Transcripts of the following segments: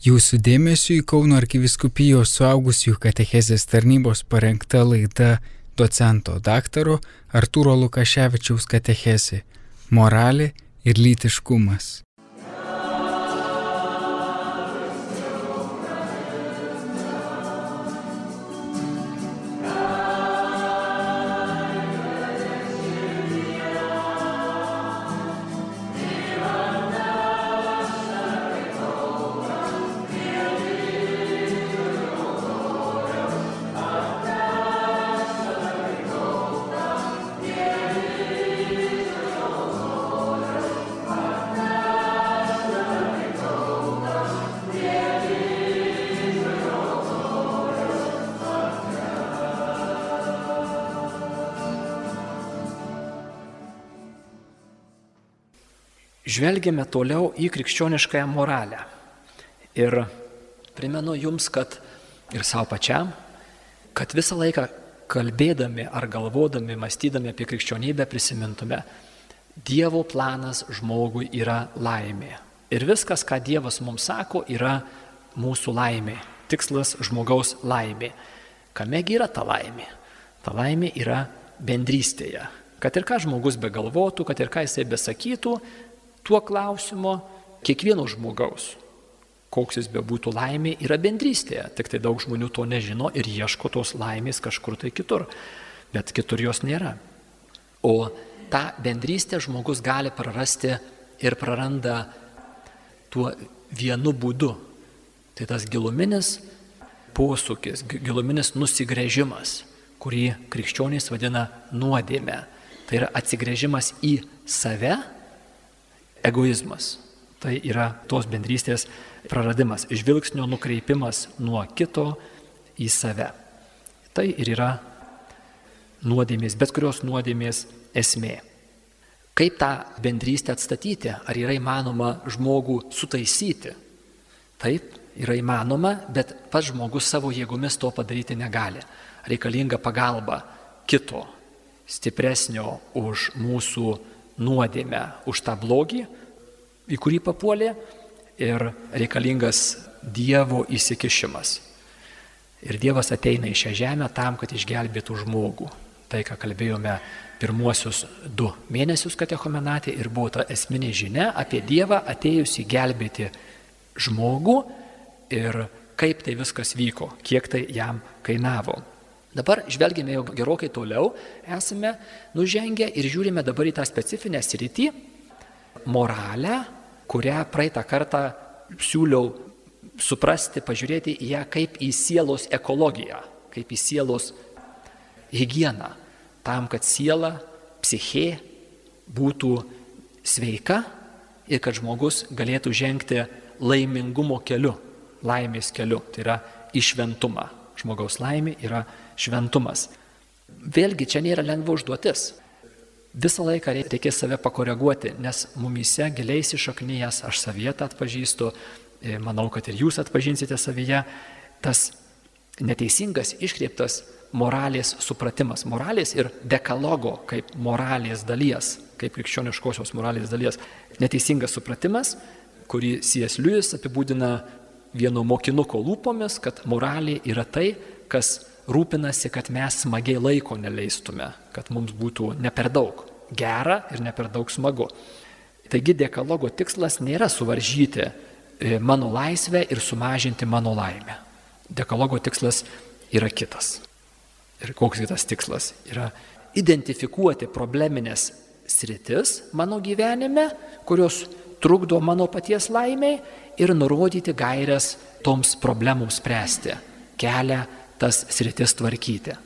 Jūsų dėmesio į Kauno arkiviskupijos suaugusiųjų katechezės tarnybos parengta laida docento daktaro Arturo Lukaševičiaus katechezė - moralė ir lytiškumas. Žvelgiame toliau į krikščioniškąją moralę. Ir primenu jums, kad ir savo pačiam, kad visą laiką kalbėdami ar galvodami, mąstydami apie krikščionybę prisimintume, Dievo planas žmogui yra laimė. Ir viskas, ką Dievas mums sako, yra mūsų laimė. Tikslas žmogaus laimė. Kamegi yra ta laimė? Ta laimė yra bendrystėje. Kad ir ką žmogus begalvotų, kad ir ką jisai besakytų, tuo klausimu kiekvieno žmogaus, koks jis bebūtų laimė, yra bendrystėje. Tik tai daug žmonių to nežino ir ieško tos laimės kažkur tai kitur. Bet kitur jos nėra. O tą bendrystę žmogus gali prarasti ir praranda tuo vienu būdu. Tai tas giluminis posūkis, giluminis nusigrėžimas, kurį krikščionys vadina nuodėme. Tai yra atsigrėžimas į save egoizmas. Tai yra tos bendrystės praradimas, žvilgsnio nukreipimas nuo kito į save. Tai ir yra nuodėmės, bet kurios nuodėmės esmė. Kaip tą bendrystę atstatyti? Ar yra įmanoma žmogų sutaisyti? Taip, yra įmanoma, bet pats žmogus savo jėgomis to padaryti negali. Reikalinga pagalba kito, stipresnio už mūsų nuodėmę už tą blogį, į kurį papuolė ir reikalingas Dievo įsikišimas. Ir Dievas ateina į šią žemę tam, kad išgelbėtų žmogų. Tai, ką kalbėjome pirmuosius du mėnesius katechomenatė ir buvo ta esminė žinia apie Dievą atėjusi gelbėti žmogų ir kaip tai viskas vyko, kiek tai jam kainavo. Dabar žvelgime jau gerokai toliau, esame nužengę ir žiūrime dabar į tą specifinę sritį, moralę, kurią praeitą kartą siūliau suprasti, pažiūrėti į ją kaip į sielos ekologiją, kaip į sielos higieną, tam, kad siela, psichė būtų sveika ir kad žmogus galėtų žengti laimingumo keliu, laimės keliu, tai yra išventumą. Žmogaus laimė yra šventumas. Vėlgi čia nėra lengva užduotis. Visą laiką reikės save pakoreguoti, nes mumise giliai įsišaknyjas, aš savietą atpažįstu, e, manau, kad ir jūs atpažinsite savyje, tas neteisingas, iškreiptas moralės supratimas. Moralės ir dekalogo kaip moralės dalies, kaip krikščioniškosios moralės dalies. Neteisingas supratimas, kurį C.S. Lewis apibūdina vieno mokinuko lūpomis, kad moralė yra tai, kas rūpinasi, kad mes smagiai laiko neleistume, kad mums būtų ne per daug gera ir ne per daug smagu. Taigi dekalogo tikslas nėra suvaržyti e, mano laisvę ir sumažinti mano laimę. Dekalogo tikslas yra kitas. Ir koks kitas tikslas? Yra identifikuoti probleminės sritis mano gyvenime, kurios trukdo mano paties laimiai ir nurodyti gairias toms problemams spręsti, kelią tas sritis tvarkyti.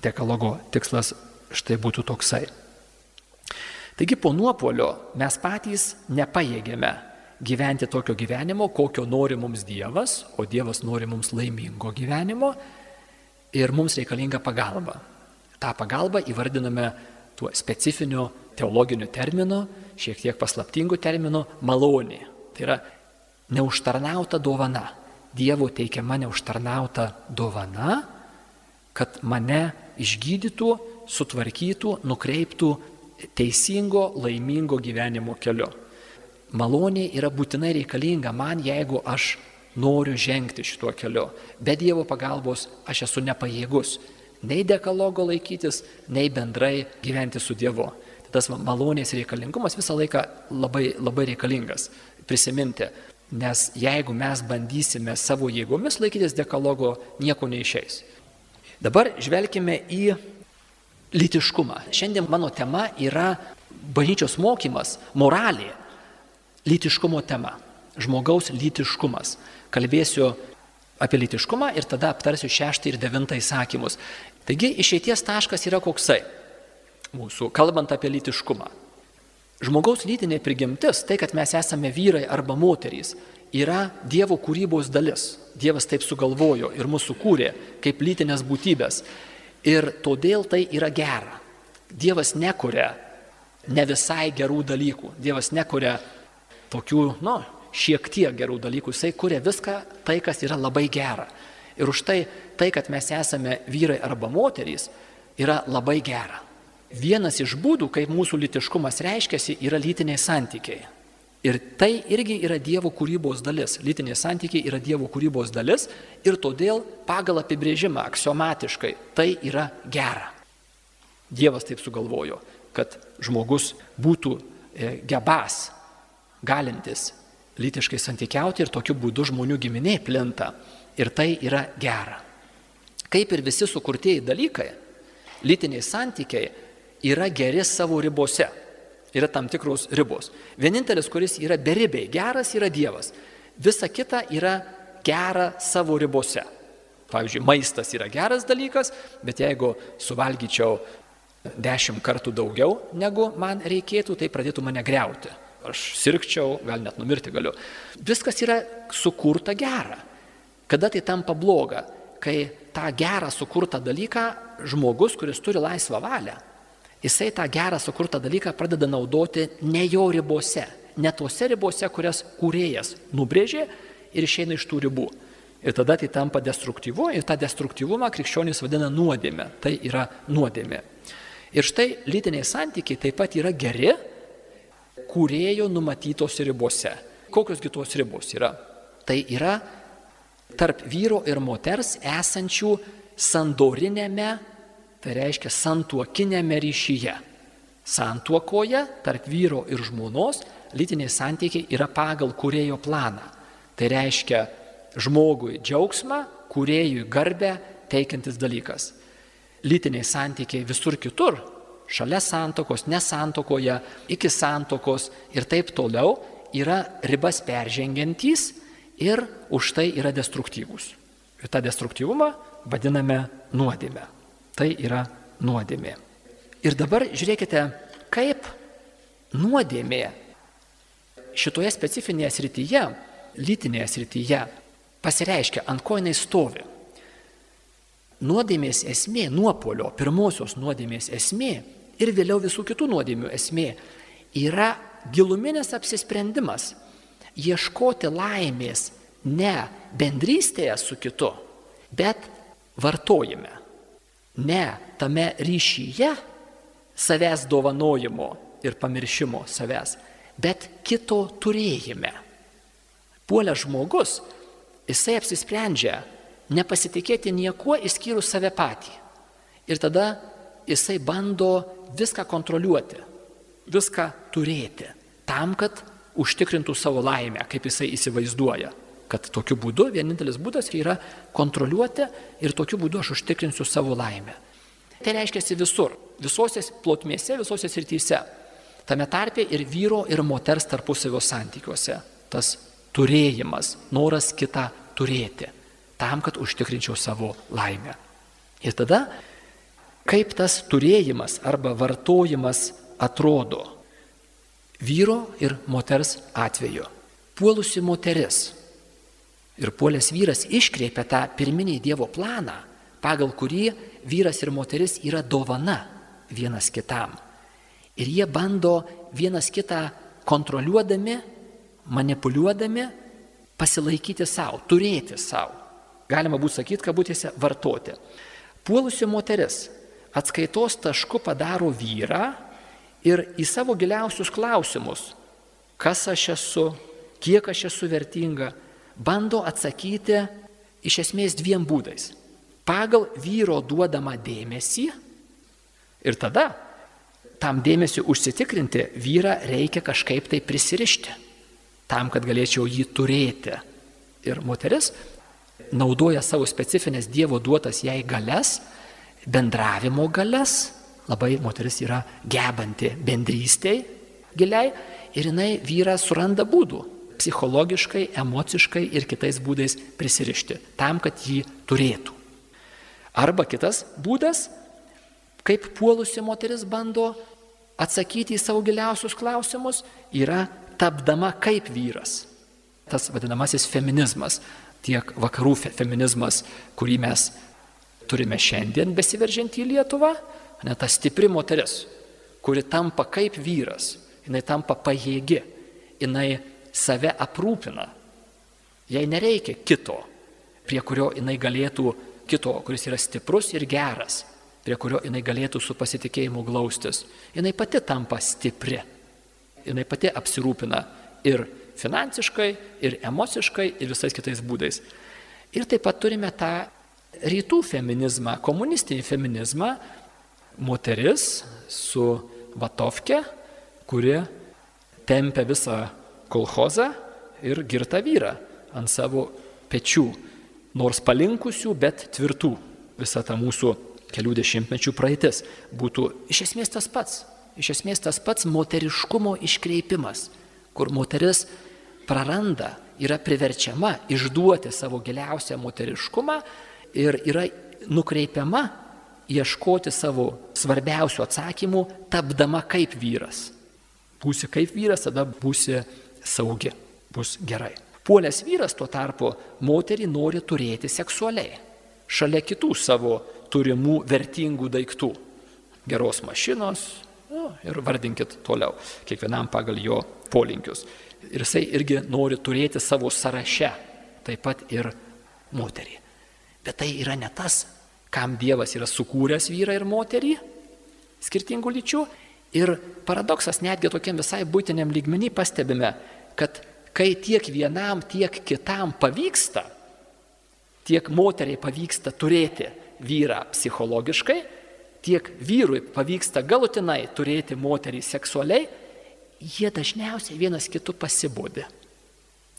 Dekalogo tikslas štai būtų toksai. Taigi po nuopolio mes patys nepajėgėme gyventi tokio gyvenimo, kokio nori mums Dievas, o Dievas nori mums laimingo gyvenimo ir mums reikalinga pagalba. Ta pagalba įvardiname tuo specifiniu teologiniu terminu, šiek tiek paslaptingu terminu malonė. Tai yra neužtarnauta dovana. Dievo teikiama neužtarnauta dovana, kad mane išgydytų, sutvarkytų, nukreiptų teisingo, laimingo gyvenimo keliu. Malonė yra būtinai reikalinga man, jeigu aš noriu žengti šituo keliu. Be Dievo pagalbos aš esu nepajėgus nei dekalogo laikytis, nei bendrai gyventi su Dievu. Tas malonės reikalingumas visą laiką labai, labai reikalingas prisiminti, nes jeigu mes bandysime savo jėgomis laikytis dekalogo, nieko neišeis. Dabar žvelgime į lytiškumą. Šiandien mano tema yra bažnyčios mokymas, moralė, lytiškumo tema, žmogaus lytiškumas. Kalbėsiu apie lytiškumą ir tada aptarsiu šeštą ir devintą įsakymus. Taigi išeities taškas yra koksai mūsų, kalbant apie lytiškumą. Žmogaus lytinė prigimtis, tai kad mes esame vyrai arba moterys, yra Dievo kūrybos dalis. Dievas taip sugalvojo ir mūsų kūrė kaip lytinės būtybės. Ir todėl tai yra gera. Dievas nekuria ne visai gerų dalykų. Dievas nekuria tokių, nu, šiek tiek gerų dalykų. Jisai kuria viską tai, kas yra labai gera. Ir už tai, tai, kad mes esame vyrai arba moterys, yra labai gera. Vienas iš būdų, kaip mūsų litiškumas reiškiasi, yra lytiniai santykiai. Ir tai irgi yra Dievo kūrybos dalis. Lytiniai santykiai yra Dievo kūrybos dalis ir todėl pagal apibrėžimą aksiomatiškai tai yra gera. Dievas taip sugalvojo, kad žmogus būtų e, gebas, galintis lytiškai santykiauti ir tokiu būdu žmonių giminė plinta. Ir tai yra gera. Kaip ir visi sukurtieji dalykai, lytiniai santykiai yra geri savo ribose yra tam tikros ribos. Vienintelis, kuris yra beribiai, geras yra Dievas. Visa kita yra gera savo ribose. Pavyzdžiui, maistas yra geras dalykas, bet jeigu suvalgyčiau dešimt kartų daugiau, negu man reikėtų, tai pradėtų mane greuti. Aš sirgčiau, gal net numirti galiu. Viskas yra sukurta gera. Kada tai tampa bloga? Kai tą gerą sukurtą dalyką žmogus, kuris turi laisvą valią, jisai tą gerą sukurtą dalyką pradeda naudoti ne jo ribose, ne tose ribose, kurias kūrėjas nubrėžė ir išeina iš tų ribų. Ir tada tai tampa destruktyvu ir tą destruktyvumą krikščionys vadina nuodėmė. Tai yra nuodėmė. Ir štai lytiniai santykiai taip pat yra geri kūrėjo numatytos ribose. Kokios kitos ribos yra? Tai yra tarp vyro ir moters esančių sandorinėme tai reiškia santuokinėme ryšyje. Santuokoje tarp vyro ir žmonos lytiniai santykiai yra pagal kurėjo planą. Tai reiškia žmogui džiaugsmą, kuriejui garbę teikiantis dalykas. Lytiniai santykiai visur kitur, šalia santokos, nesantokoje, iki santokos ir taip toliau yra ribas peržengiantys ir už tai yra destruktyvūs. Ir tą destruktyvumą vadiname nuodėme. Tai yra nuodėmė. Ir dabar žiūrėkite, kaip nuodėmė šitoje specifinėje srityje, lytinėje srityje, pasireiškia, ant ko jinai stovi. Nuodėmės esmė, nuopolio, pirmosios nuodėmės esmė ir vėliau visų kitų nuodėmių esmė yra giluminės apsisprendimas ieškoti laimės ne bendrystėje su kitu, bet vartojime ne tame ryšyje savęs dovanojimo ir pamiršimo savęs, bet kito turėjime. Puolęs žmogus, jisai apsisprendžia nepasitikėti niekuo išskyrus save patį. Ir tada jisai bando viską kontroliuoti, viską turėti, tam, kad užtikrintų savo laimę, kaip jisai įsivaizduoja kad tokiu būdu vienintelis būdas yra kontroliuoti ir tokiu būdu aš užtikrinsiu savo laimę. Tai reiškia visur, visose plotmėse, visose srityse. Tame tarpe ir vyro ir moters tarpusavio santykiuose. Tas turėjimas, noras kitą turėti, tam, kad užtikrinčiau savo laimę. Ir tada, kaip tas turėjimas arba vartojimas atrodo vyro ir moters atveju. Puolusi moteris Ir puolęs vyras iškreipia tą pirminį Dievo planą, pagal kurį vyras ir moteris yra dovana vienas kitam. Ir jie bando vienas kitą kontroliuodami, manipuliuodami, pasilaikyti savo, turėti savo. Galima būtų sakyti, kabutėse, vartoti. Puolusi moteris atskaitos tašku padaro vyrą ir į savo giliausius klausimus, kas aš esu, kiek aš esu vertinga, bando atsakyti iš esmės dviem būdais. Pagal vyro duodamą dėmesį ir tada tam dėmesiu užsitikrinti vyrą reikia kažkaip tai prisirišti, tam, kad galėčiau jį turėti. Ir moteris naudoja savo specifines Dievo duotas jai galias, bendravimo galias, labai moteris yra gebanti bendrystėj giliai ir jinai vyrą suranda būdų psichologiškai, emociškai ir kitais būdais prisirišti, tam, kad jį turėtų. Arba kitas būdas, kaip puolusi moteris bando atsakyti į savo giliausius klausimus, yra tapdama kaip vyras. Tas vadinamasis feminizmas, tiek vakarų feminizmas, kurį mes turime šiandien besiveržiant į Lietuvą, ne ta stipri moteris, kuri tampa kaip vyras, jinai tampa pajėgi, jinai save aprūpina, jai nereikia kito, prie kurio jinai galėtų kito, kuris yra stiprus ir geras, prie kurio jinai galėtų su pasitikėjimu glaustis. Jinai pati tampa stipri. Jinai pati apsirūpina ir finansiškai, ir emociškai, ir visais kitais būdais. Ir taip pat turime tą rytų feminizmą, komunistinį feminizmą, moteris su vatovke, kuri tempia visą kolhozą ir girtą vyrą ant savo pečių nors palinkusių, bet tvirtų. Visa ta mūsų kelių dešimtmečių praeitis būtų iš esmės tas pats. Iš esmės tas pats moteriškumo iškreipimas, kur moteris praranda, yra priverčiama išduoti savo giliausią moteriškumą ir yra nukreipiama ieškoti savo svarbiausių atsakymų, tapdama kaip vyras. Būsi kaip vyras, tada būsi saugi, bus gerai. Puolęs vyras tuo tarpu moterį nori turėti seksualiai, šalia kitų savo turimų vertingų daiktų. Geros mašinos nu, ir vardinkit toliau, kiekvienam pagal jo polinkius. Ir jisai irgi nori turėti savo sąraše taip pat ir moterį. Bet tai yra ne tas, kam Dievas yra sukūręs vyrą ir moterį, skirtingų lyčių. Ir paradoksas netgi tokiam visai būtiniam lygmenį pastebime, kad kai tiek vienam, tiek kitam pavyksta, tiek moteriai pavyksta turėti vyrą psichologiškai, tiek vyrui pavyksta galutinai turėti moterį seksualiai, jie dažniausiai vienas kitų pasibūdi.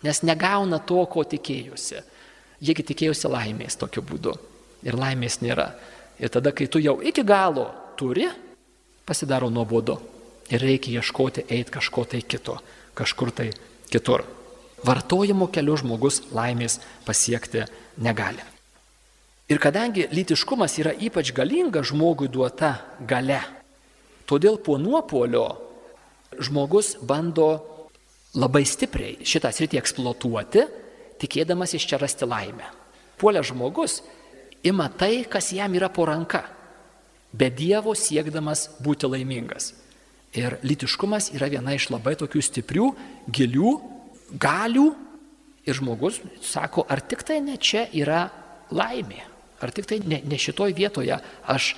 Nes negauna to, ko tikėjusi. Jiegi tikėjusi laimės tokiu būdu. Ir laimės nėra. Ir tada, kai tu jau iki galo turi, pasidaro nuobodu. Ir reikia ieškoti, eiti kažko tai kito, kažkur tai kitur. Vartojimo keliu žmogus laimės pasiekti negali. Ir kadangi lytiškumas yra ypač galinga žmogui duota gale, todėl po nuopolio žmogus bando labai stipriai šitą sritį eksploatuoti, tikėdamas iš čia rasti laimę. Puolė žmogus ima tai, kas jam yra po ranka, be Dievo siekdamas būti laimingas. Ir litiškumas yra viena iš labai tokių stiprių, gilių galių. Ir žmogus sako, ar tik tai ne čia yra laimė, ar tik tai ne, ne šitoj vietoje aš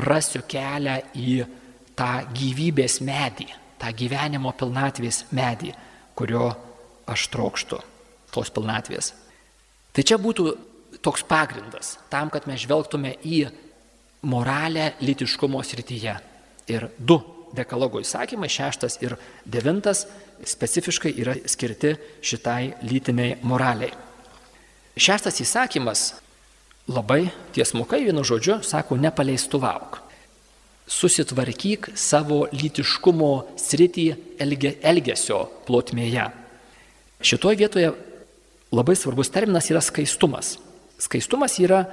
rasiu kelią į tą gyvybės medį, tą gyvenimo pilnatvės medį, kurio aš trokštu, tos pilnatvės. Tai čia būtų toks pagrindas tam, kad mes žvelgtume į moralę litiškumo srityje. Ir du dekalogo įsakymai, šeštas ir devintas, specifiškai yra skirti šitai lytiniai moraliai. Šeštas įsakymas labai tiesmukai vienu žodžiu sako nepaleistuvauk. Susitvarkyk savo lytiškumo sritį elge, elgesio plotmėje. Šitoje vietoje labai svarbus terminas yra skaistumas. Skaistumas yra,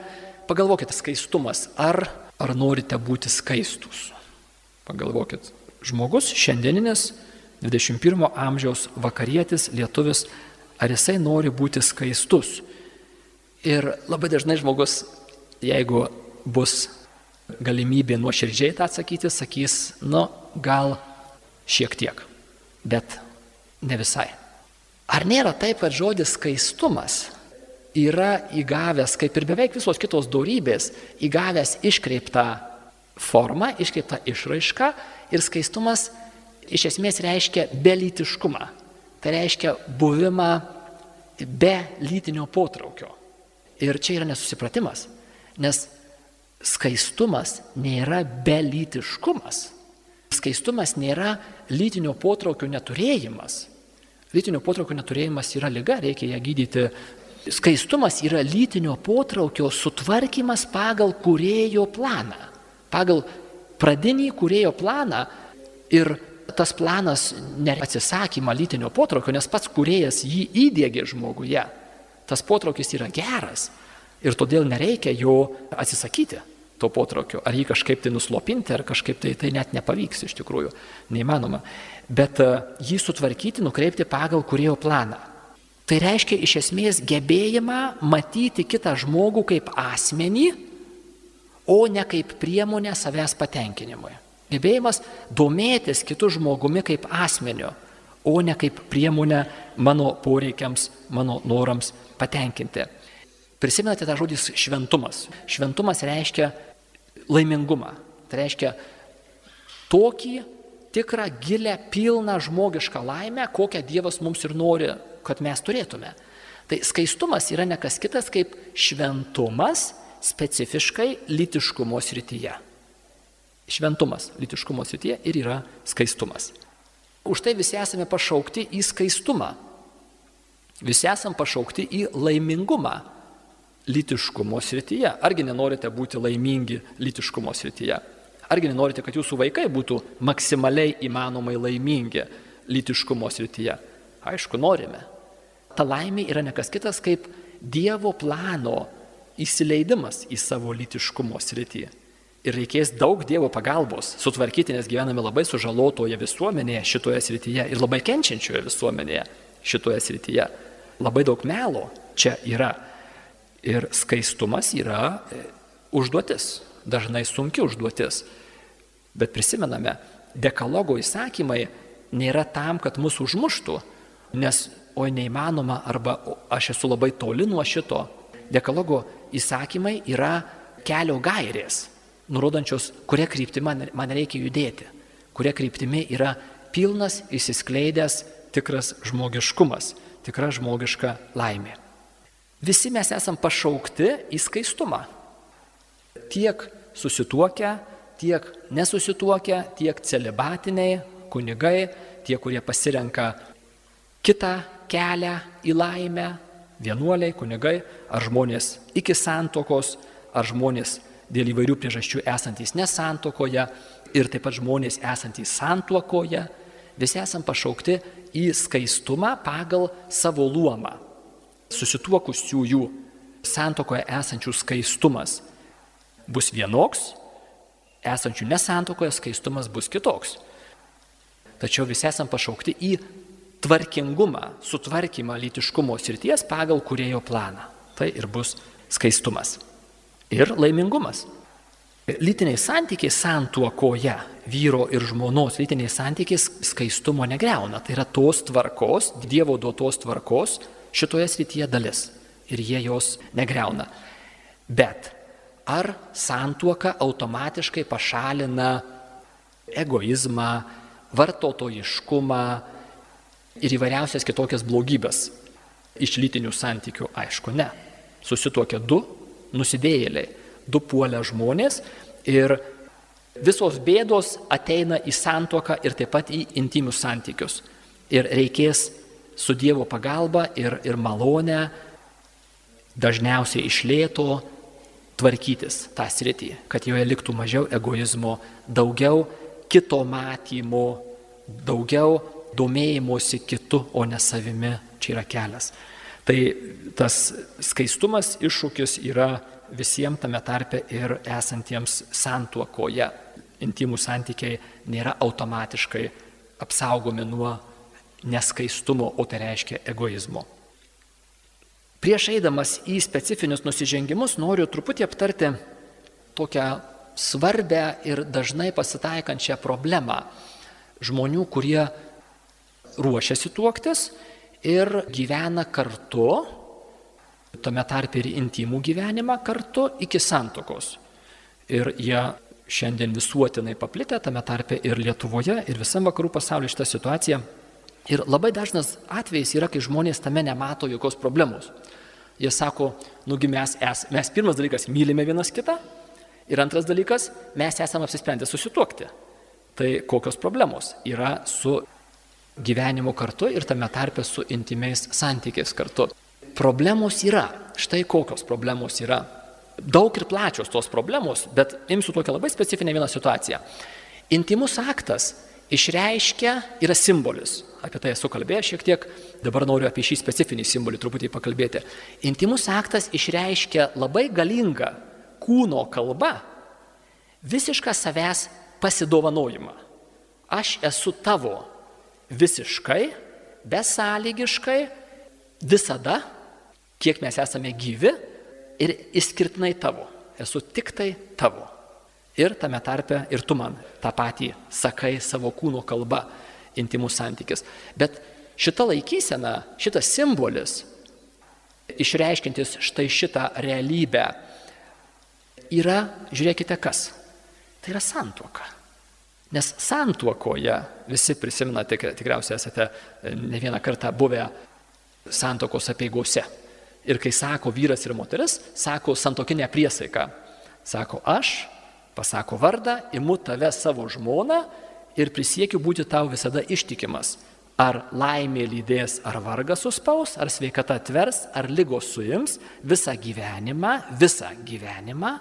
pagalvokite, skaistumas, ar, ar norite būti skaistus. Pagalvokit, žmogus šiandieninis 21 amžiaus vakarietis, lietuvis, ar jisai nori būti skaistus. Ir labai dažnai žmogus, jeigu bus galimybė nuoširdžiai tą atsakyti, sakys, nu, gal šiek tiek, bet ne visai. Ar nėra taip, kad žodis skaistumas yra įgavęs, kaip ir beveik visos kitos darybės, įgavęs iškreiptą forma, iškreipta išraiška ir skaistumas iš esmės reiškia belytiškumą. Tai reiškia buvimą be lytinio potraukio. Ir čia yra nesusipratimas, nes skaistumas nėra belytiškumas. Skaistumas nėra lytinio potraukio neturėjimas. Lytinio potraukio neturėjimas yra lyga, reikia ją gydyti. Skaistumas yra lytinio potraukio sutvarkymas pagal kurėjo planą. Pagal pradinį kurėjo planą ir tas planas neatsisakymą lytinio potraukio, nes pats kurėjas jį įdėgė žmoguje. Tas potraukis yra geras ir todėl nereikia jo atsisakyti to potraukio, ar jį kažkaip tai nuslopinti, ar kažkaip tai tai net nepavyks iš tikrųjų, neįmanoma. Bet e, jį sutvarkyti, nukreipti pagal kurėjo planą. Tai reiškia iš esmės gebėjimą matyti kitą žmogų kaip asmenį, o ne kaip priemonę savęs patenkinimui. Gebėjimas domėtis kitų žmogumi kaip asmeniu, o ne kaip priemonę mano poreikiams, mano norams patenkinti. Prisimenate tą žodį šventumas. Šventumas reiškia laimingumą. Tai reiškia tokį tikrą, gilę, pilną žmogišką laimę, kokią Dievas mums ir nori, kad mes turėtume. Tai skaistumas yra nekas kitas kaip šventumas specifiškai litiškumo srityje. Šventumas litiškumo srityje ir yra skaistumas. Už tai visi esame pašaukti į skaistumą. Visi esame pašaukti į laimingumą litiškumo srityje. Argi nenorite būti laimingi litiškumo srityje? Argi nenorite, kad jūsų vaikai būtų maksimaliai įmanomai laimingi litiškumo srityje? Aišku, norime. Ta laimė yra nekas kitas kaip Dievo plano įsileidimas į savo litiškumo srityje. Ir reikės daug Dievo pagalbos sutvarkyti, nes gyvename labai sužalotoje visuomenėje šitoje srityje ir labai kenčiančioje visuomenėje šitoje srityje. Labai daug melo čia yra. Ir skaistumas yra e, užduotis, dažnai sunki užduotis. Bet prisimename, dekalogo įsakymai nėra tam, kad mus užmuštų, nes oi neįmanoma arba aš esu labai toli nuo šito. Dekalogo įsakymai yra kelio gairės, nurodančios, kuria kryptimi man, man reikia judėti, kuria kryptimi yra pilnas įsiskleidęs tikras žmogiškumas, tikra žmogiška laimė. Visi mes esam pašaukti į skaistumą. Tiek susituokę, tiek nesusituokę, tiek celibatiniai, kunigai, tie, kurie pasirenka kitą kelią į laimę, vienuoliai, kunigai, ar žmonės iki santokos, ar žmonės dėl įvairių priežasčių esantys nesantokoje ir taip pat žmonės esantys santuokoje, visi esam pašaukti į skaistumą pagal savo luomą susituokusiųjų santokoje esančių skaistumas bus vienoks, esančių nesantokoje skaistumas bus kitoks. Tačiau visi esam pašaukti į tvarkingumą, sutvarkymą lytiškumo srities pagal kurėjo planą. Tai ir bus skaistumas. Ir laimingumas. Lytiniai santykiai santuokoje, vyro ir žmonos lytiniai santykiai skaistumo negreuna. Tai yra tos tvarkos, Dievo duotos tvarkos, šitoje srityje dalis ir jie jos negreuna. Bet ar santuoka automatiškai pašalina egoizmą, vartotojiškumą ir įvairiausias kitokias blogybės iš lytinių santykių? Aišku, ne. Susituokia du nusidėjėliai, du puolę žmonės ir visos bėdos ateina į santuoką ir taip pat į intimius santykius. Ir reikės su Dievo pagalba ir, ir malone dažniausiai išlėto tvarkytis tą sritį, kad joje liktų mažiau egoizmo, daugiau kito matymo, daugiau domėjimosi kitu, o ne savimi. Čia yra kelias. Tai tas skaistumas iššūkis yra visiems tame tarpe ir esantiems santuokoje. Intimų santykiai nėra automatiškai apsaugomi nuo neskaistumo, o tai reiškia egoizmo. Prieš eidamas į specifinius nusižengimus noriu truputį aptarti tokią svarbę ir dažnai pasitaikančią problemą žmonių, kurie ruošiasi tuoktis ir gyvena kartu, tame tarp ir intimų gyvenimą kartu iki santokos. Ir jie šiandien visuotinai paplitę, tame tarpe ir Lietuvoje, ir visam vakarų pasaulyje šitą situaciją Ir labai dažnas atvejis yra, kai žmonės tame nemato jokios problemos. Jie sako, nugi mes, es, mes pirmas dalykas mylime vienas kitą ir antras dalykas, mes esame apsisprendę susituokti. Tai kokios problemos yra su gyvenimu kartu ir tame tarpe su intimiais santykiais kartu. Problemos yra. Štai kokios problemos yra. Daug ir plačios tos problemos, bet imsiu tokią labai specifinę vieną situaciją. Intimus aktas išreiškia, yra simbolis. Apie tai esu kalbėjęs šiek tiek, dabar noriu apie šį specifinį simbolį truputį pakalbėti. Intimus aktas išreiškia labai galingą kūno kalbą, visišką savęs pasidovanojimą. Aš esu tavo visiškai, besąlygiškai, visada, kiek mes esame gyvi ir išskirtinai tavo. Esu tik tai tavo. Ir tame tarpe ir tu man tą patį sakai savo kūno kalba, intimus santykis. Bet šita laikysena, šitas simbolis, išreiškintis štai šitą realybę, yra, žiūrėkite kas, tai yra santuoka. Nes santuokoje, visi prisimenate, tikriausiai esate e, ne vieną kartą buvę santokos apieigose. Ir kai sako vyras ir moteris, sako santokinę priesaiką. Sako aš, pasako vardą, imu tave savo žmoną ir prisiekiu būti tau visada ištikimas. Ar laimė lydės, ar vargas suspaus, ar sveikata atvers, ar lygos suims, visą gyvenimą, visą gyvenimą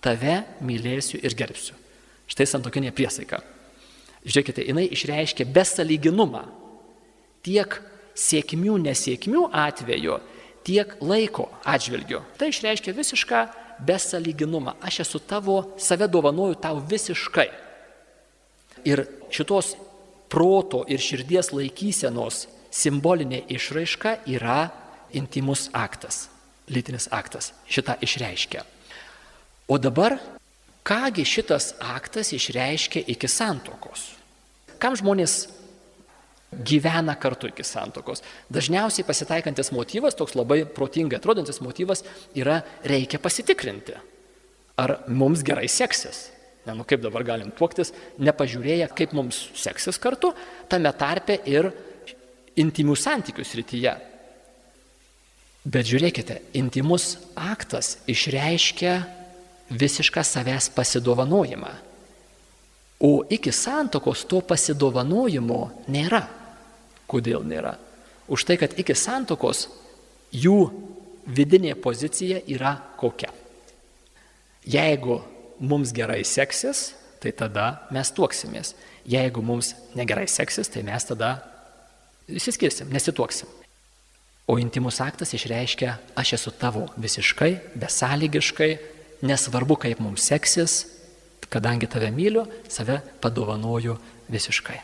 tave mylėsiu ir gerbsiu. Štai santokinė priesaika. Žiūrėkite, jinai išreiškia besaliginumą tiek sėkmių, nesėkmių atveju, tiek laiko atžvilgiu. Tai išreiškia visišką besaliginumą. Aš esu tavo, save dovanoju tau visiškai. Ir šitos proto ir širdies laikysenos simbolinė išraiška yra intimus aktas, lytinis aktas. Šitą išreiškia. O dabar Kągi šitas aktas išreiškia iki santokos? Kam žmonės gyvena kartu iki santokos? Dažniausiai pasitaikantis motyvas, toks labai protingai atrodantis motyvas, yra reikia pasitikrinti, ar mums gerai seksis. Ne, nu kaip dabar galim tuoktis, nepažiūrėję, kaip mums seksis kartu, tame tarpe ir intimių santykių srityje. Bet žiūrėkite, intimus aktas išreiškia visišką savęs pasidovanojimą. O iki santokos to pasidovanojimo nėra. Kodėl nėra? Už tai, kad iki santokos jų vidinė pozicija yra kokia. Jeigu mums gerai seksis, tai tada mes tuoksimės. Jeigu mums negerai seksis, tai mes tada įsiskirsim, nesituoksim. O intimus aktas išreiškia, aš esu tavo visiškai, besąlygiškai, nesvarbu, kaip mums seksis, kadangi tave myliu, save padovanoju visiškai.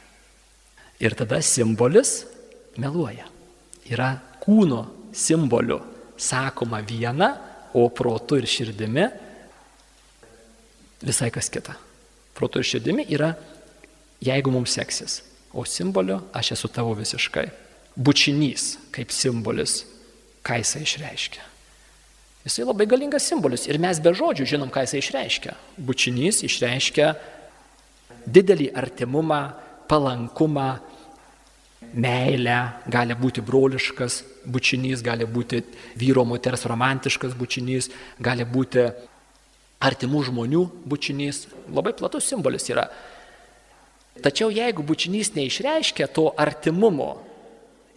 Ir tada simbolis meluoja. Yra kūno simbolių sakoma viena, o protu ir širdimi visai kas kita. Protu ir širdimi yra, jeigu mums seksis, o simboliu aš esu tavo visiškai. Bučinys kaip simbolis, ką jisai išreiškia. Jisai labai galingas simbolis ir mes be žodžių žinom, ką jisai išreiškia. Bučinys išreiškia didelį artimumą, palankumą, meilę, gali būti broliškas bučinys, gali būti vyro moters romantiškas bučinys, gali būti artimų žmonių bučinys. Labai platus simbolis yra. Tačiau jeigu bučinys neišreiškia to artimumo,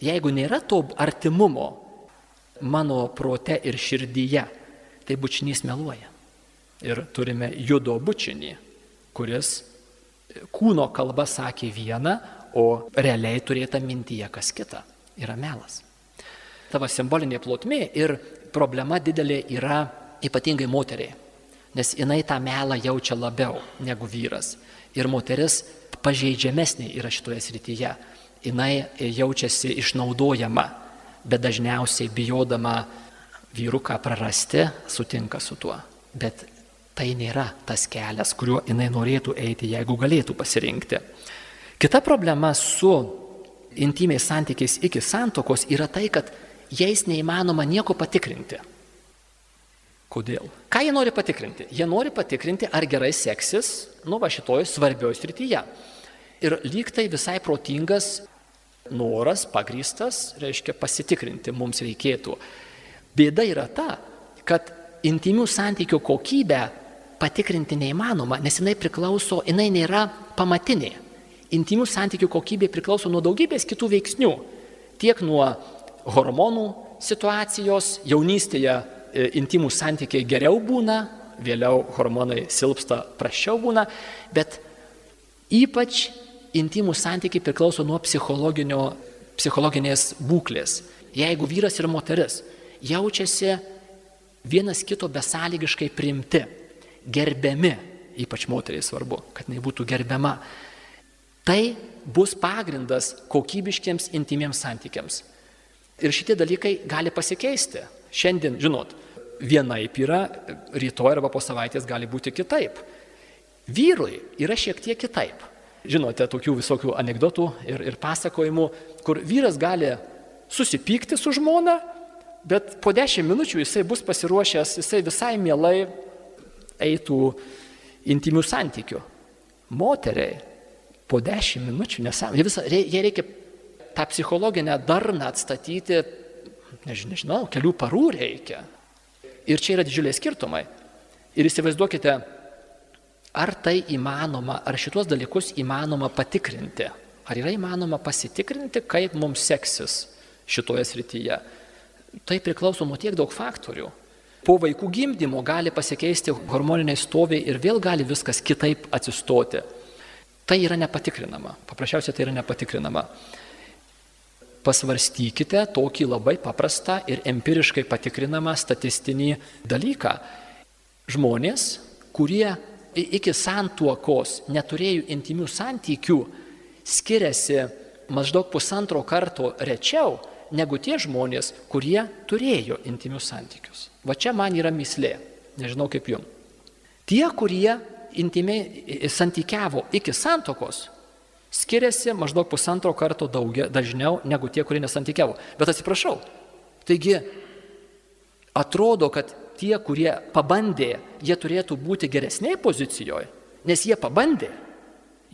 jeigu nėra to artimumo, mano prote ir širdyje, tai bučinys meluoja. Ir turime judo bučinį, kuris kūno kalba sakė vieną, o realiai turėta mintyje kas kita. Yra melas. Tavo simbolinė plotmė ir problema didelė yra ypatingai moteriai, nes jinai tą melą jaučia labiau negu vyras. Ir moteris pažeidžiamesnė yra šitoje srityje. Jinai jaučiasi išnaudojama bet dažniausiai bijodama vyruką prarasti, sutinka su tuo. Bet tai nėra tas kelias, kuriuo jinai norėtų eiti, jeigu galėtų pasirinkti. Kita problema su intimiais santykiais iki santokos yra tai, kad jais neįmanoma nieko patikrinti. Kodėl? Ką jie nori patikrinti? Jie nori patikrinti, ar gerai seksis, nu va šitoj svarbioje srityje. Ir lyg tai visai protingas noras pagrystas, reiškia pasitikrinti mums reikėtų. Bėda yra ta, kad intimių santykių kokybę patikrinti neįmanoma, nes jinai priklauso, jinai nėra pamatinė. Intimių santykių kokybė priklauso nuo daugybės kitų veiksnių. Tiek nuo hormonų situacijos, jaunystėje e, intimų santykiai geriau būna, vėliau hormonai silpsta, prašiau būna, bet ypač intimų santykiai priklauso nuo psichologinės būklės. Jeigu vyras ir moteris jaučiasi vienas kito besąlygiškai priimti, gerbiami, ypač moteriai svarbu, kad jinai būtų gerbiama, tai bus pagrindas kokybiškiams intimiems santykiams. Ir šitie dalykai gali pasikeisti. Šiandien, žinot, vienaip yra, rytoj arba po savaitės gali būti kitaip. Vyrui yra šiek tiek kitaip. Žinote, tokių visokių anegdotų ir, ir pasakojimų, kur vyras gali susipykti su žmona, bet po dešimt minučių jisai bus pasiruošęs, jisai visai mielai eitų intimių santykių. Moteriai po dešimt minučių jie, jie reikia tą psichologinę darną atstatyti, nežinau, kelių parų reikia. Ir čia yra didžiuliai skirtumai. Ir įsivaizduokite, ar tai įmanoma, ar šitos dalykus įmanoma patikrinti. Ar yra įmanoma pasitikrinti, kaip mums seksis šitoje srityje. Tai priklauso nuo tiek daug faktorių. Po vaikų gimdymo gali pasikeisti hormoniniai stoviai ir vėl gali viskas kitaip atsistoti. Tai yra nepatikrinama. Paprasčiausiai tai yra nepatikrinama pasvarstykite tokį labai paprastą ir empiriškai patikrinamą statistinį dalyką. Žmonės, kurie iki santuokos neturėjo intimių santykių, skiriasi maždaug pusantro karto rečiau negu tie žmonės, kurie turėjo intimius santykius. Va čia man yra mislė, nežinau kaip jums. Tie, kurie intimiai santykiavo iki santokos, skiriasi maždaug pusantro karto daugia, dažniau negu tie, kurie nesantykiavo. Bet atsiprašau, taigi atrodo, kad tie, kurie pabandė, jie turėtų būti geresnėje pozicijoje, nes jie pabandė.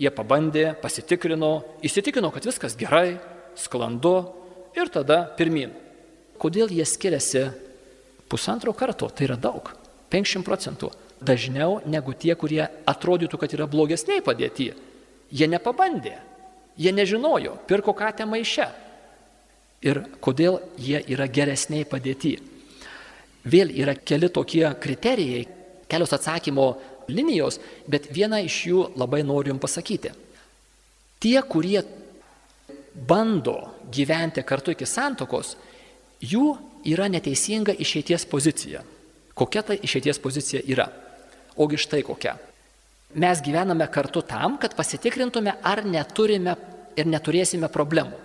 Jie pabandė, pasitikrino, įsitikino, kad viskas gerai, sklandu ir tada pirmin. Kodėl jie skiriasi pusantro karto? Tai yra daug. 50 procentų. Dažniau negu tie, kurie atrodytų, kad yra blogesniai padėti. Jie nepabandė, jie nežinojo, pirko katę maiše. Ir kodėl jie yra geresniai padėti. Vėl yra keli tokie kriterijai, kelios atsakymo linijos, bet vieną iš jų labai noriu jums pasakyti. Tie, kurie bando gyventi kartu iki santokos, jų yra neteisinga išeities pozicija. Kokia ta išeities pozicija yra? Ogi štai kokia mes gyvename kartu tam, kad pasitikrintume, ar neturime ir neturėsime problemų.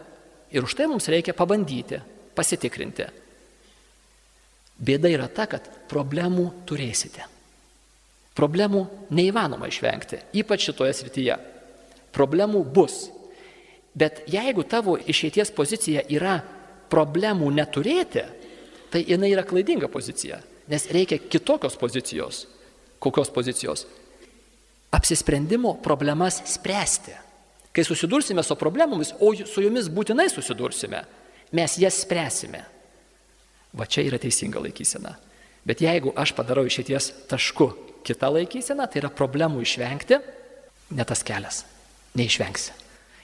Ir už tai mums reikia pabandyti, pasitikrinti. Bėda yra ta, kad problemų turėsite. Problemų neįmanoma išvengti, ypač šitoje srityje. Problemų bus. Bet jeigu tavo išeities pozicija yra problemų neturėti, tai jinai yra klaidinga pozicija, nes reikia kitokios pozicijos. Kokios pozicijos? apsisprendimo problemas spręsti. Kai susidursime su problemomis, o su jomis būtinai susidursime, mes jas spręsime. Va čia yra teisinga laikysena. Bet jeigu aš padarau išėties tašku kitą laikyseną, tai yra problemų išvengti, ne tas kelias. Neišvengsi.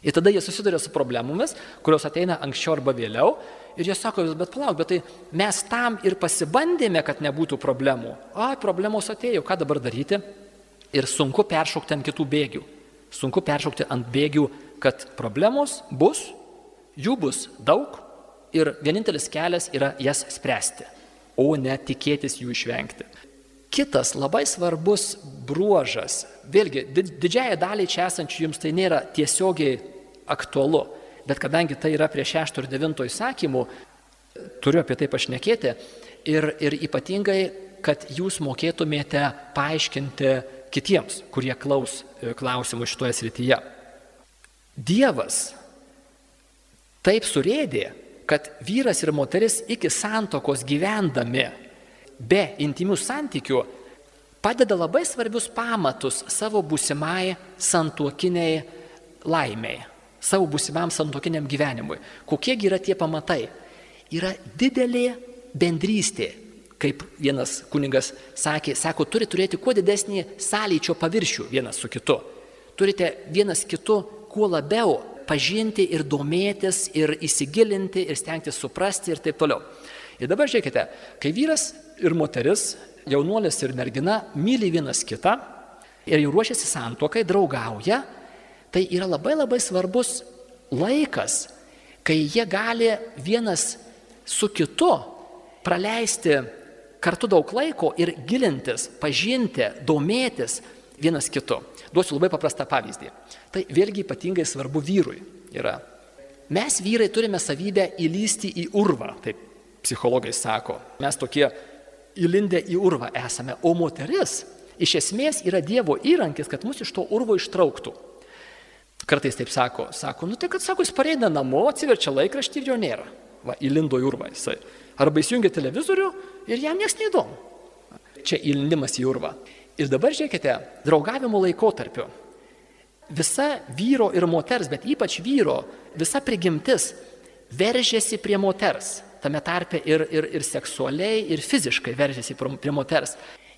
Ir tada jie susiduria su problemomis, kurios ateina anksčiau arba vėliau. Ir jie sako, bet palauk, bet tai mes tam ir pasibandėme, kad nebūtų problemų. O, problemos atėjo, ką dabar daryti? ir sunku peršokti ant kitų bėgių. Sunku peršokti ant bėgių, kad problemos bus, jų bus daug ir vienintelis kelias yra jas spręsti, o ne tikėtis jų išvengti. Kitas labai svarbus bruožas, vėlgi didžiai daliai čia esančių jums tai nėra tiesiogiai aktualu, bet kadangi tai yra prie 6 ir 9 įsakymų, turiu apie tai pašnekėti ir, ir ypatingai, kad jūs mokėtumėte paaiškinti kitiems, kurie klaus e, klausimų šitoje srityje. Dievas taip surėdė, kad vyras ir moteris iki santokos gyvendami be intimių santykių padeda labai svarbius pamatus savo būsimai santuokiniai laimiai, savo būsimam santokiniam gyvenimui. Kokiegi yra tie pamatai? Yra didelė bendrystė. Kaip vienas kuningas sakė, sako, turi turėti kuo didesnį sąlyčio paviršių vienas su kitu. Turite vienas kitu kuo labiau pažinti ir domėtis ir įsigilinti ir stengtis suprasti ir taip toliau. Ir dabar žiūrėkite, kai vyras ir moteris, jaunuolis ir mergina myli vienas kitą ir jau ruošiasi santokai, draugauja, tai yra labai labai svarbus laikas, kai jie gali vienas su kitu praleisti kartu daug laiko ir gilintis, pažinti, domėtis vienas kitu. Duosiu labai paprastą pavyzdį. Tai vėlgi ypatingai svarbu vyrui yra. Mes vyrai turime savybę įlysti į urvą, taip psichologai sako. Mes tokie įlindę į urvą esame, o moteris iš esmės yra Dievo įrankis, kad mus iš to urvo ištrauktų. Kartais taip sako, sako, nu tai kad sako, jis pareina namo, atsiverčia laikraštį ir jo nėra. Va, įlindo į urvą jisai. Arba įsijungia televizorių ir jam niekas neįdomu. Čia įlindimas į urvą. Ir dabar žiūrėkite, draugavimo laikotarpiu. Visa vyro ir moters, bet ypač vyro, visa prigimtis veržėsi prie moters. Tame tarpe ir, ir, ir seksualiai, ir fiziškai veržėsi prie moters.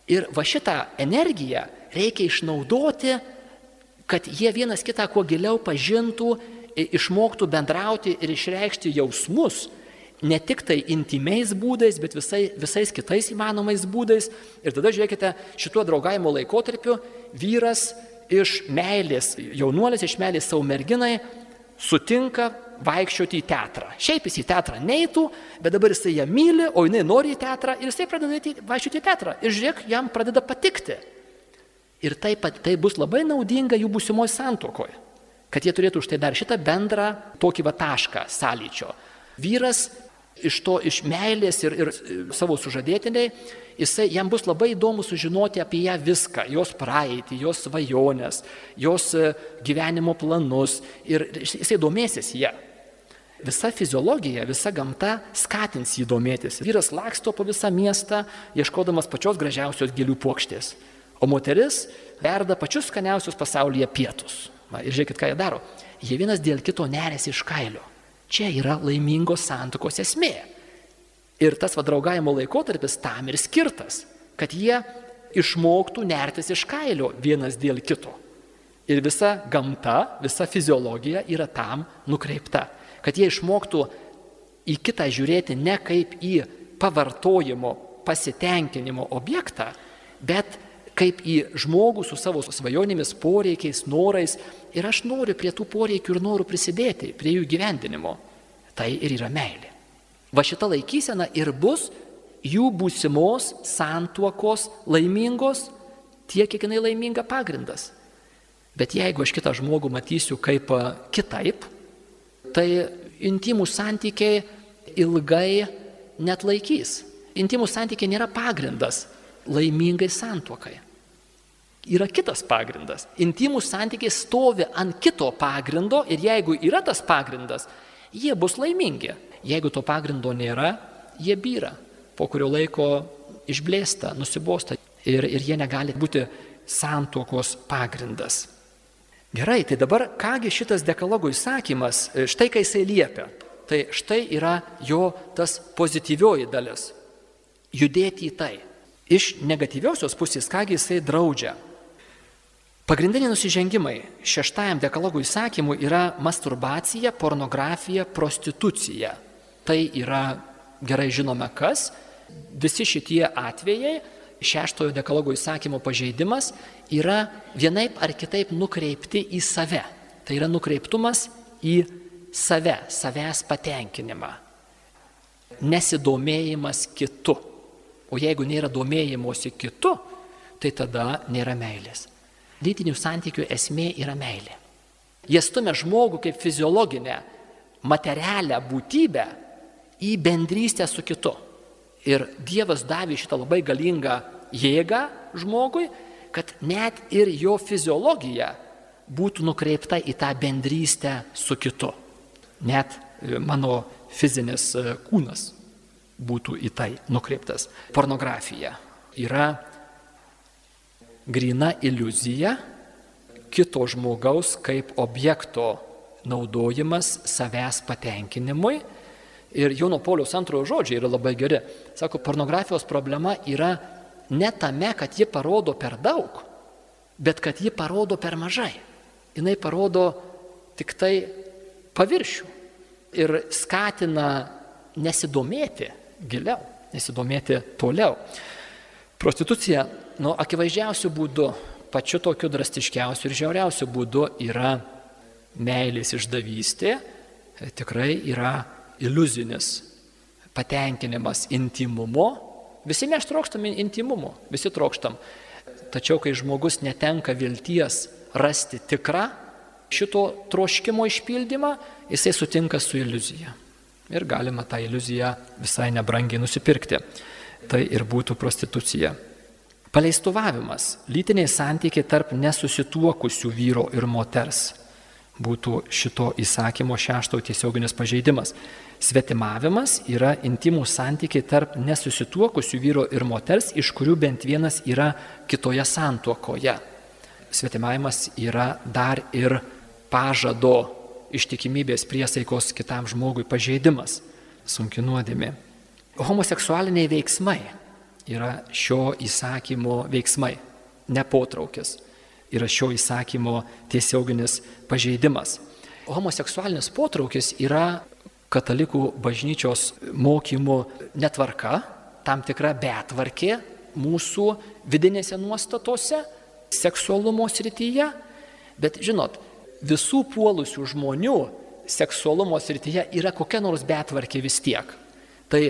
Ir va šitą energiją reikia išnaudoti kad jie vienas kitą kuo giliau pažintų, išmoktų bendrauti ir išreikšti jausmus, ne tik tai intimiais būdais, bet visai, visais kitais įmanomais būdais. Ir tada žiūrėkite, šituo draugavimo laikotarpiu vyras iš meilės, jaunuolis iš meilės savo merginai sutinka vaikščioti į teatrą. Šiaip jis į teatrą neitų, bet dabar jisai ją myli, o jinai nori į teatrą ir jisai pradeda vaikščioti į teatrą. Ir žiūrėk, jam pradeda patikti. Ir pat tai bus labai naudinga jų būsimoji santokoje, kad jie turėtų už tai dar šitą bendrą tokį va tašką sąlyčio. Vyras iš to, iš meilės ir, ir savo sužadėtiniai, jisai, jam bus labai įdomu sužinoti apie ją viską, jos praeitį, jos svajonės, jos e, gyvenimo planus ir jisai domėsis ją. Visa fiziologija, visa gamta skatins jį domėtis. Vyras laksto po visą miestą, ieškodamas pačios gražiausios gėlių plokštės. O moteris verda pačius skaniausius pasaulyje pietus. Va, ir žiūrėkit, ką jie daro. Jie vienas dėl kito nerėsi iš kailio. Čia yra laimingos santokos esmė. Ir tas vadraugavimo laikotarpis tam ir skirtas, kad jie išmoktų nertis iš kailio vienas dėl kito. Ir visa gamta, visa fiziologija yra tam nukreipta, kad jie išmoktų į kitą žiūrėti ne kaip į pavartojimo, pasitenkinimo objektą, bet kaip į žmogų su savo svajonėmis, poreikiais, norais ir aš noriu prie tų poreikių ir norų prisidėti, prie jų gyvendinimo. Tai ir yra meilė. Va šita laikysena ir bus jų būsimos santuokos laimingos, tiek, kiek jinai laiminga pagrindas. Bet jeigu aš kitą žmogų matysiu kaip kitaip, tai intimų santykiai ilgai net laikys. Intimų santykiai nėra pagrindas laimingai santuokai yra kitas pagrindas. Intimų santykiai stovi ant kito pagrindo ir jeigu yra tas pagrindas, jie bus laimingi. Jeigu to pagrindo nėra, jie byra. Po kurio laiko išblėsta, nusibosta ir, ir jie negali būti santuokos pagrindas. Gerai, tai dabar kągi šitas dekalogo įsakymas, štai kai jisai liepia. Tai štai yra jo tas pozityvioji dalis. Judėti į tai. Iš negatyviosios pusės, kągi jisai draudžia. Pagrindiniai nusižengimai šeštajam dekalogų įsakymu yra masturbacija, pornografija, prostitucija. Tai yra gerai žinome kas. Visi šitie atvejai, šeštojo dekalogo įsakymo pažeidimas, yra vienaip ar kitaip nukreipti į save. Tai yra nukreiptumas į save, savęs patenkinimą. Nesidomėjimas kitu. O jeigu nėra domėjimosi kitu, tai tada nėra meilės. Lytinių santykių esmė yra meilė. Jie stumia žmogų kaip fiziologinę, materialią būtybę į bendrystę su kitu. Ir Dievas davė šitą labai galingą jėgą žmogui, kad net ir jo fiziologija būtų nukreipta į tą bendrystę su kitu. Net e, mano fizinis e, kūnas būtų į tai nukreiptas. Pornografija yra grina iliuzija kito žmogaus kaip objekto naudojimas savęs patenkinimui. Ir Jono Pauliaus antrojo žodžiai yra labai geri. Sako, pornografijos problema yra ne tame, kad ji parodo per daug, bet kad ji parodo per mažai. Jis parodo tik tai paviršių ir skatina nesidomėti giliau, nesidomėti toliau. Prostitucija, nu, akivaizdžiausių būdų, pačiu tokiu drastiškiausiu ir žiauriausiu būdu yra meilės išdavystė, tikrai yra iliuzinis patenkinimas intimumo. Visi mes trokštam intimumo, visi trokštam. Tačiau, kai žmogus netenka vilties rasti tikrą šito troškimo išpildymą, jisai sutinka su iliuzija. Ir galima tą iliuziją visai nebrangiai nusipirkti. Tai ir būtų prostitucija. Paleistuvavimas - lytiniai santykiai tarp nesusituokusių vyro ir moters būtų šito įsakymo šešto tiesioginis pažeidimas. Svetimavimas yra intimų santykiai tarp nesusituokusių vyro ir moters, iš kurių bent vienas yra kitoje santuokoje. Svetimavimas yra dar ir pažado ištikimybės priesaikos kitam žmogui pažeidimas, sunki nuodėmė. Homoseksualiniai veiksmai yra šio įsakymo veiksmai, nepotraukis yra šio įsakymo tiesioginis pažeidimas. Homoseksualinis potraukis yra katalikų bažnyčios mokymų netvarka, tam tikra betvarkė mūsų vidinėse nuostatose, seksualumo srityje, bet žinot, visų puolusių žmonių seksualumo srityje yra kokia nors betvarkė vis tiek. Tai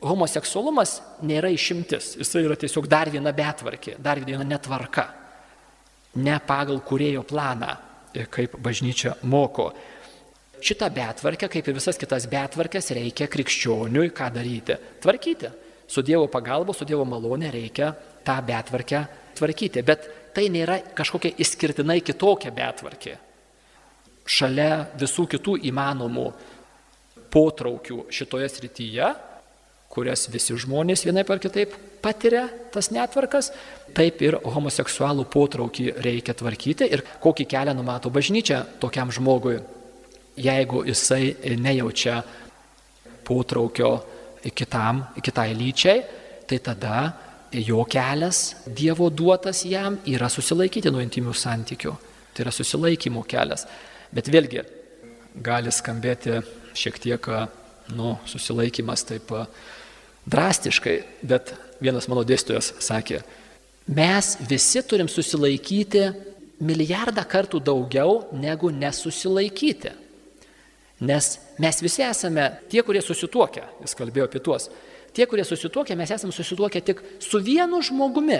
homoseksualumas nėra išimtis, jis yra tiesiog dar viena betvarkė, dar viena netvarka ne pagal kurėjo planą, e, kaip bažnyčia moko. Šitą betvarkę, kaip ir visas kitas betvarkės, reikia krikščioniui ką daryti? Tvarkyti. Su Dievo pagalba, su Dievo malonė reikia tą betvarkę tvarkyti. Bet tai nėra kažkokia išskirtinai kitokia betvarkė. Šalia visų kitų įmanomų potraukių šitoje srityje kurias visi žmonės vienaip ar kitaip patiria tas netvarkas, taip ir homoseksualų potraukį reikia tvarkyti ir kokį kelią numato bažnyčia tokiam žmogui, jeigu jisai nejaučia potraukio kitam, kitai lyčiai, tai tada jo kelias Dievo duotas jam yra susilaikyti nuo intimių santykių. Tai yra susilaikymo kelias. Bet vėlgi gali skambėti šiek tiek, nu, susilaikymas taip drastiškai, bet vienas mano dėstytojas sakė, mes visi turim susilaikyti milijardą kartų daugiau negu nesusilaikyti. Nes mes visi esame tie, kurie susituokia, jis kalbėjo apie tuos, tie, kurie susituokia, mes esame susituokę tik su vienu žmogumi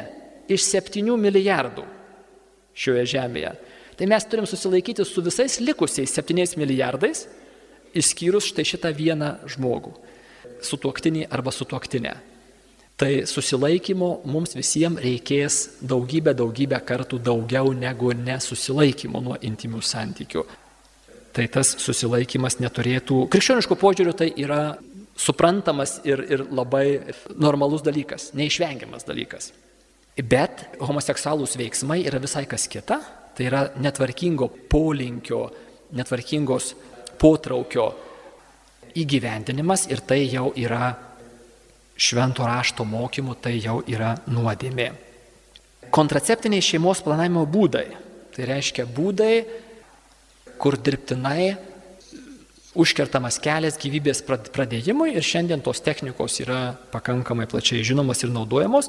iš septynių milijardų šioje žemėje. Tai mes turim susilaikyti su visais likusiais septyniais milijardais, išskyrus štai šitą vieną žmogų sutuoktinį arba sutuoktinę. Tai susilaikymo mums visiems reikės daugybę, daugybę kartų daugiau negu nesusilaikymo nuo intimių santykių. Tai tas susilaikymas neturėtų, krikščioniško požiūriu tai yra suprantamas ir, ir labai normalus dalykas, neišvengiamas dalykas. Bet homoseksualūs veiksmai yra visai kas kita, tai yra netvarkingo polinkio, netvarkingos potraukio įgyvendinimas ir tai jau yra švento rašto mokymų, tai jau yra nuodėmė. Kontraceptiniai šeimos planavimo būdai. Tai reiškia būdai, kur dirbtinai užkertamas kelias gyvybės pradėjimui ir šiandien tos technikos yra pakankamai plačiai žinomas ir naudojamos.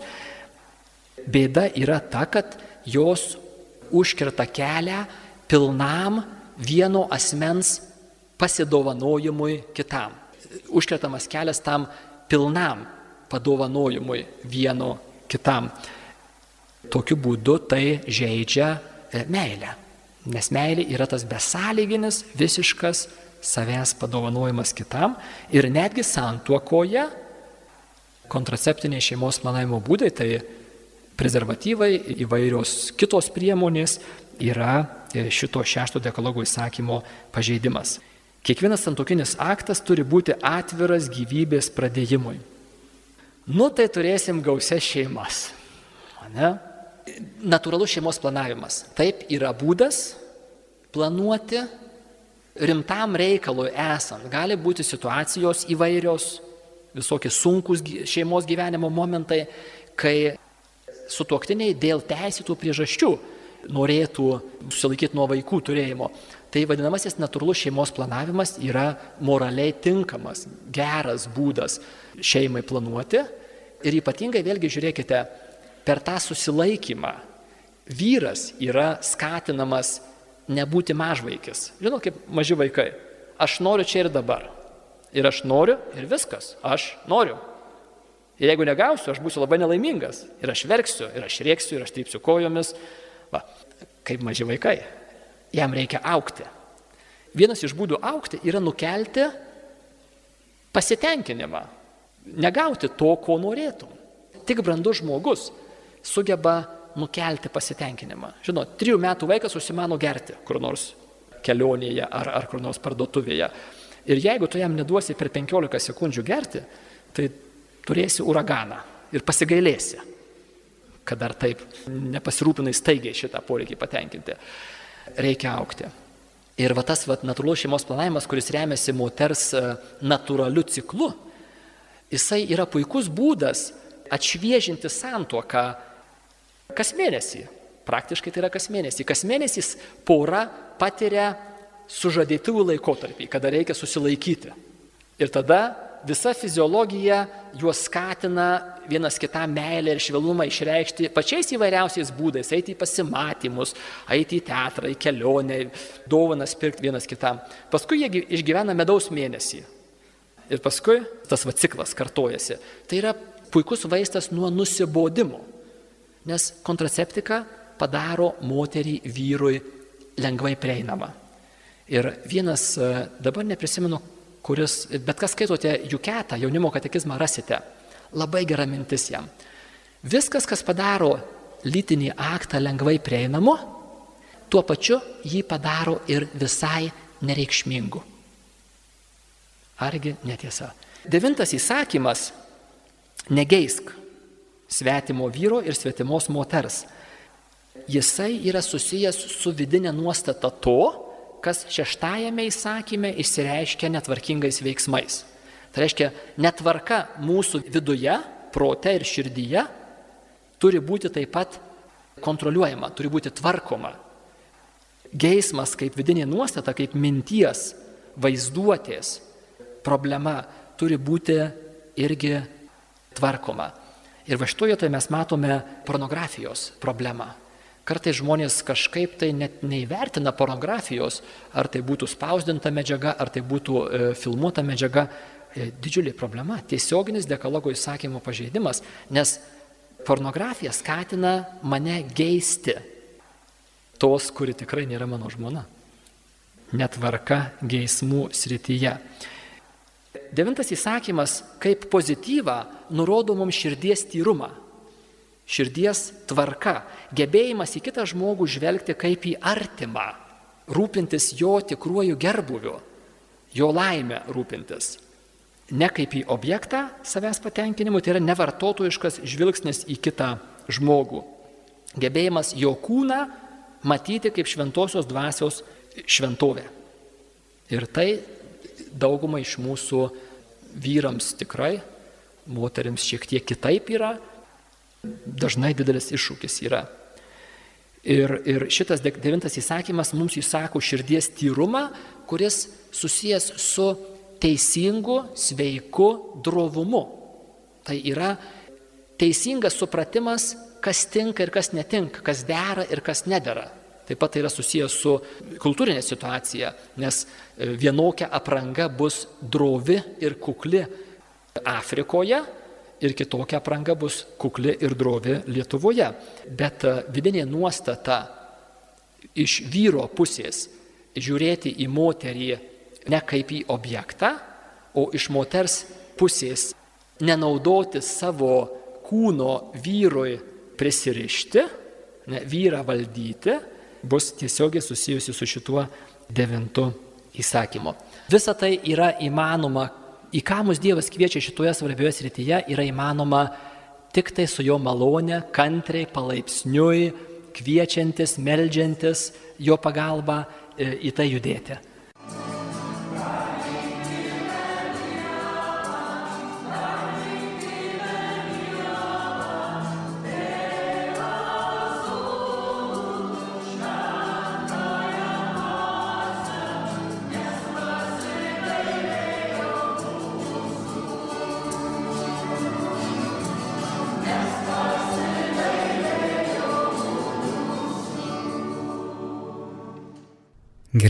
Bėda yra ta, kad jos užkerta kelią pilnam vieno asmens pasidovanojimui kitam. Užkertamas kelias tam pilnam padovanojimui vieno kitam. Tokiu būdu tai žaidžia e, meilę. Nes meilė yra tas besąlyginis, visiškas savęs padovanojimas kitam ir netgi santuokoje kontraceptiniai šeimos planavimo būdai, tai prezervatyvai, įvairios kitos priemonės yra e, šito šešto dekalogo įsakymo pažeidimas. Kiekvienas santokinis aktas turi būti atviras gyvybės pradėjimui. Nu tai turėsim gausias šeimas. Ne? Natūralus šeimos planavimas. Taip yra būdas planuoti rimtam reikalui esant, gali būti situacijos įvairios, visokie sunkus šeimos gyvenimo momentai, kai sutuoktiniai dėl teisėtų priežasčių norėtų susilaikyti nuo vaikų turėjimo. Tai vadinamasis natūralus šeimos planavimas yra moraliai tinkamas, geras būdas šeimai planuoti. Ir ypatingai vėlgi žiūrėkite, per tą susilaikymą vyras yra skatinamas nebūti mažvaikis. Žinot, kaip maži vaikai. Aš noriu čia ir dabar. Ir aš noriu ir viskas. Aš noriu. Ir jeigu negausiu, aš būsiu labai nelaimingas. Ir aš verksiu, ir aš rėksiu, ir aš trypsiu kojomis. Va, kaip maži vaikai. Jam reikia aukti. Vienas iš būdų aukti yra nukelti pasitenkinimą. Negauti to, ko norėtum. Tik brandus žmogus sugeba nukelti pasitenkinimą. Žinot, trijų metų vaikas užsimano gerti kur nors kelionėje ar, ar kur nors parduotuvėje. Ir jeigu tu jam neduosi per 15 sekundžių gerti, tai turėsi uraganą ir pasigailėsi, kad dar taip nepasirūpinai staigiai šitą poreikį patenkinti. Reikia aukti. Ir va tas va, natūralus šeimos planavimas, kuris remiasi moters e, natūraliu ciklu, jisai yra puikus būdas atšviežinti santuoką Kas mėnesį. Praktiškai tai yra kas mėnesį. Kas mėnesys pora patiria sužadėtųjų laikotarpį, kada reikia susilaikyti. Ir tada visa fiziologija juos skatina vienas kitam meilę ir švelnumą išreikšti pačiais įvairiausiais būdais - eiti į pasimatymus, eiti į teatrą, į kelionę, dovanas pirkti vienas kitam. Paskui jie išgyvena medaus mėnesį. Ir paskui tas va ciklas kartojasi. Tai yra puikus vaistas nuo nusibodimo. Nes kontraceptika padaro moterį vyrui lengvai prieinamą. Ir vienas, e, dabar neprisimenu, kuris, bet kas skaitote Juketą, jaunimo katekizmą rasite, labai gera mintis jam. Viskas, kas padaro lytinį aktą lengvai prieinamu, tuo pačiu jį padaro ir visai nereikšmingu. Argi netiesa. Devintas įsakymas - negeisk svetimo vyro ir svetimos moters. Jisai yra susijęs su vidinė nuostata to, kas šeštajame įsakyme išsireiškia netvarkingais veiksmais. Tai reiškia, netvarka mūsų viduje, prote ir širdyje turi būti taip pat kontroliuojama, turi būti tvarkoma. Geismas kaip vidinė nuostata, kaip minties, vaizduotės problema turi būti irgi tvarkoma. Ir va šitoje vietoje mes matome pornografijos problemą. Kartais žmonės kažkaip tai net neįvertina pornografijos, ar tai būtų spausdinta medžiaga, ar tai būtų e, filmuota medžiaga. E, didžiulė problema - tiesioginis dekalogo įsakymo pažeidimas, nes pornografija skatina mane geisti tos, kuri tikrai nėra mano žmona. Netvarka geismų srityje. Devintas įsakymas kaip pozityvą nurodo mums širdies tyrumą, širdies tvarka, gebėjimas į kitą žmogų žvelgti kaip į artimą, rūpintis jo tikruoju gerbuviu, jo laimę rūpintis. Ne kaip į objektą savęs patenkinimu, tai yra nevartotojiškas žvilgsnis į kitą žmogų. Gebėjimas jo kūną matyti kaip šventosios dvasios šventovę. Ir tai daugumai iš mūsų vyrams tikrai, moteriams šiek tiek kitaip yra, dažnai didelis iššūkis yra. Ir, ir šitas devintas įsakymas mums įsako širdies tyrumą, kuris susijęs su teisingu, sveiku drovumu. Tai yra teisingas supratimas, kas tinka ir kas netinka, kas dera ir kas nedera. Taip pat tai yra susijęs su kultūrinė situacija, nes e, vienokia apranga bus drovi ir kukli Afrikoje ir kitokia apranga bus kukli ir drovi Lietuvoje. Bet e, vidinė nuostata iš vyro pusės žiūrėti į moterį ne kaip į objektą, o iš moters pusės nenaudoti savo kūno vyrui prisirišti, ne, vyrą valdyti, bus tiesiogiai susijusi su šituo devintu įsakymu. Visa tai yra įmanoma, į ką mus Dievas kviečia šitoje svarbioje srityje, yra įmanoma tik tai su jo malone, kantriai, palaipsniui, kviečiantis, meldžiantis jo pagalba e, į tai judėti.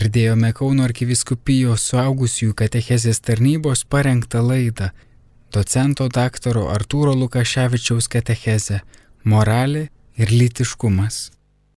Girdėjome Kauno arkiviskupijos suaugusiųjų katechezės tarnybos parengtą laidą docento daktaro Artūro Lukaševičiaus katechezę Moralė ir lytiškumas.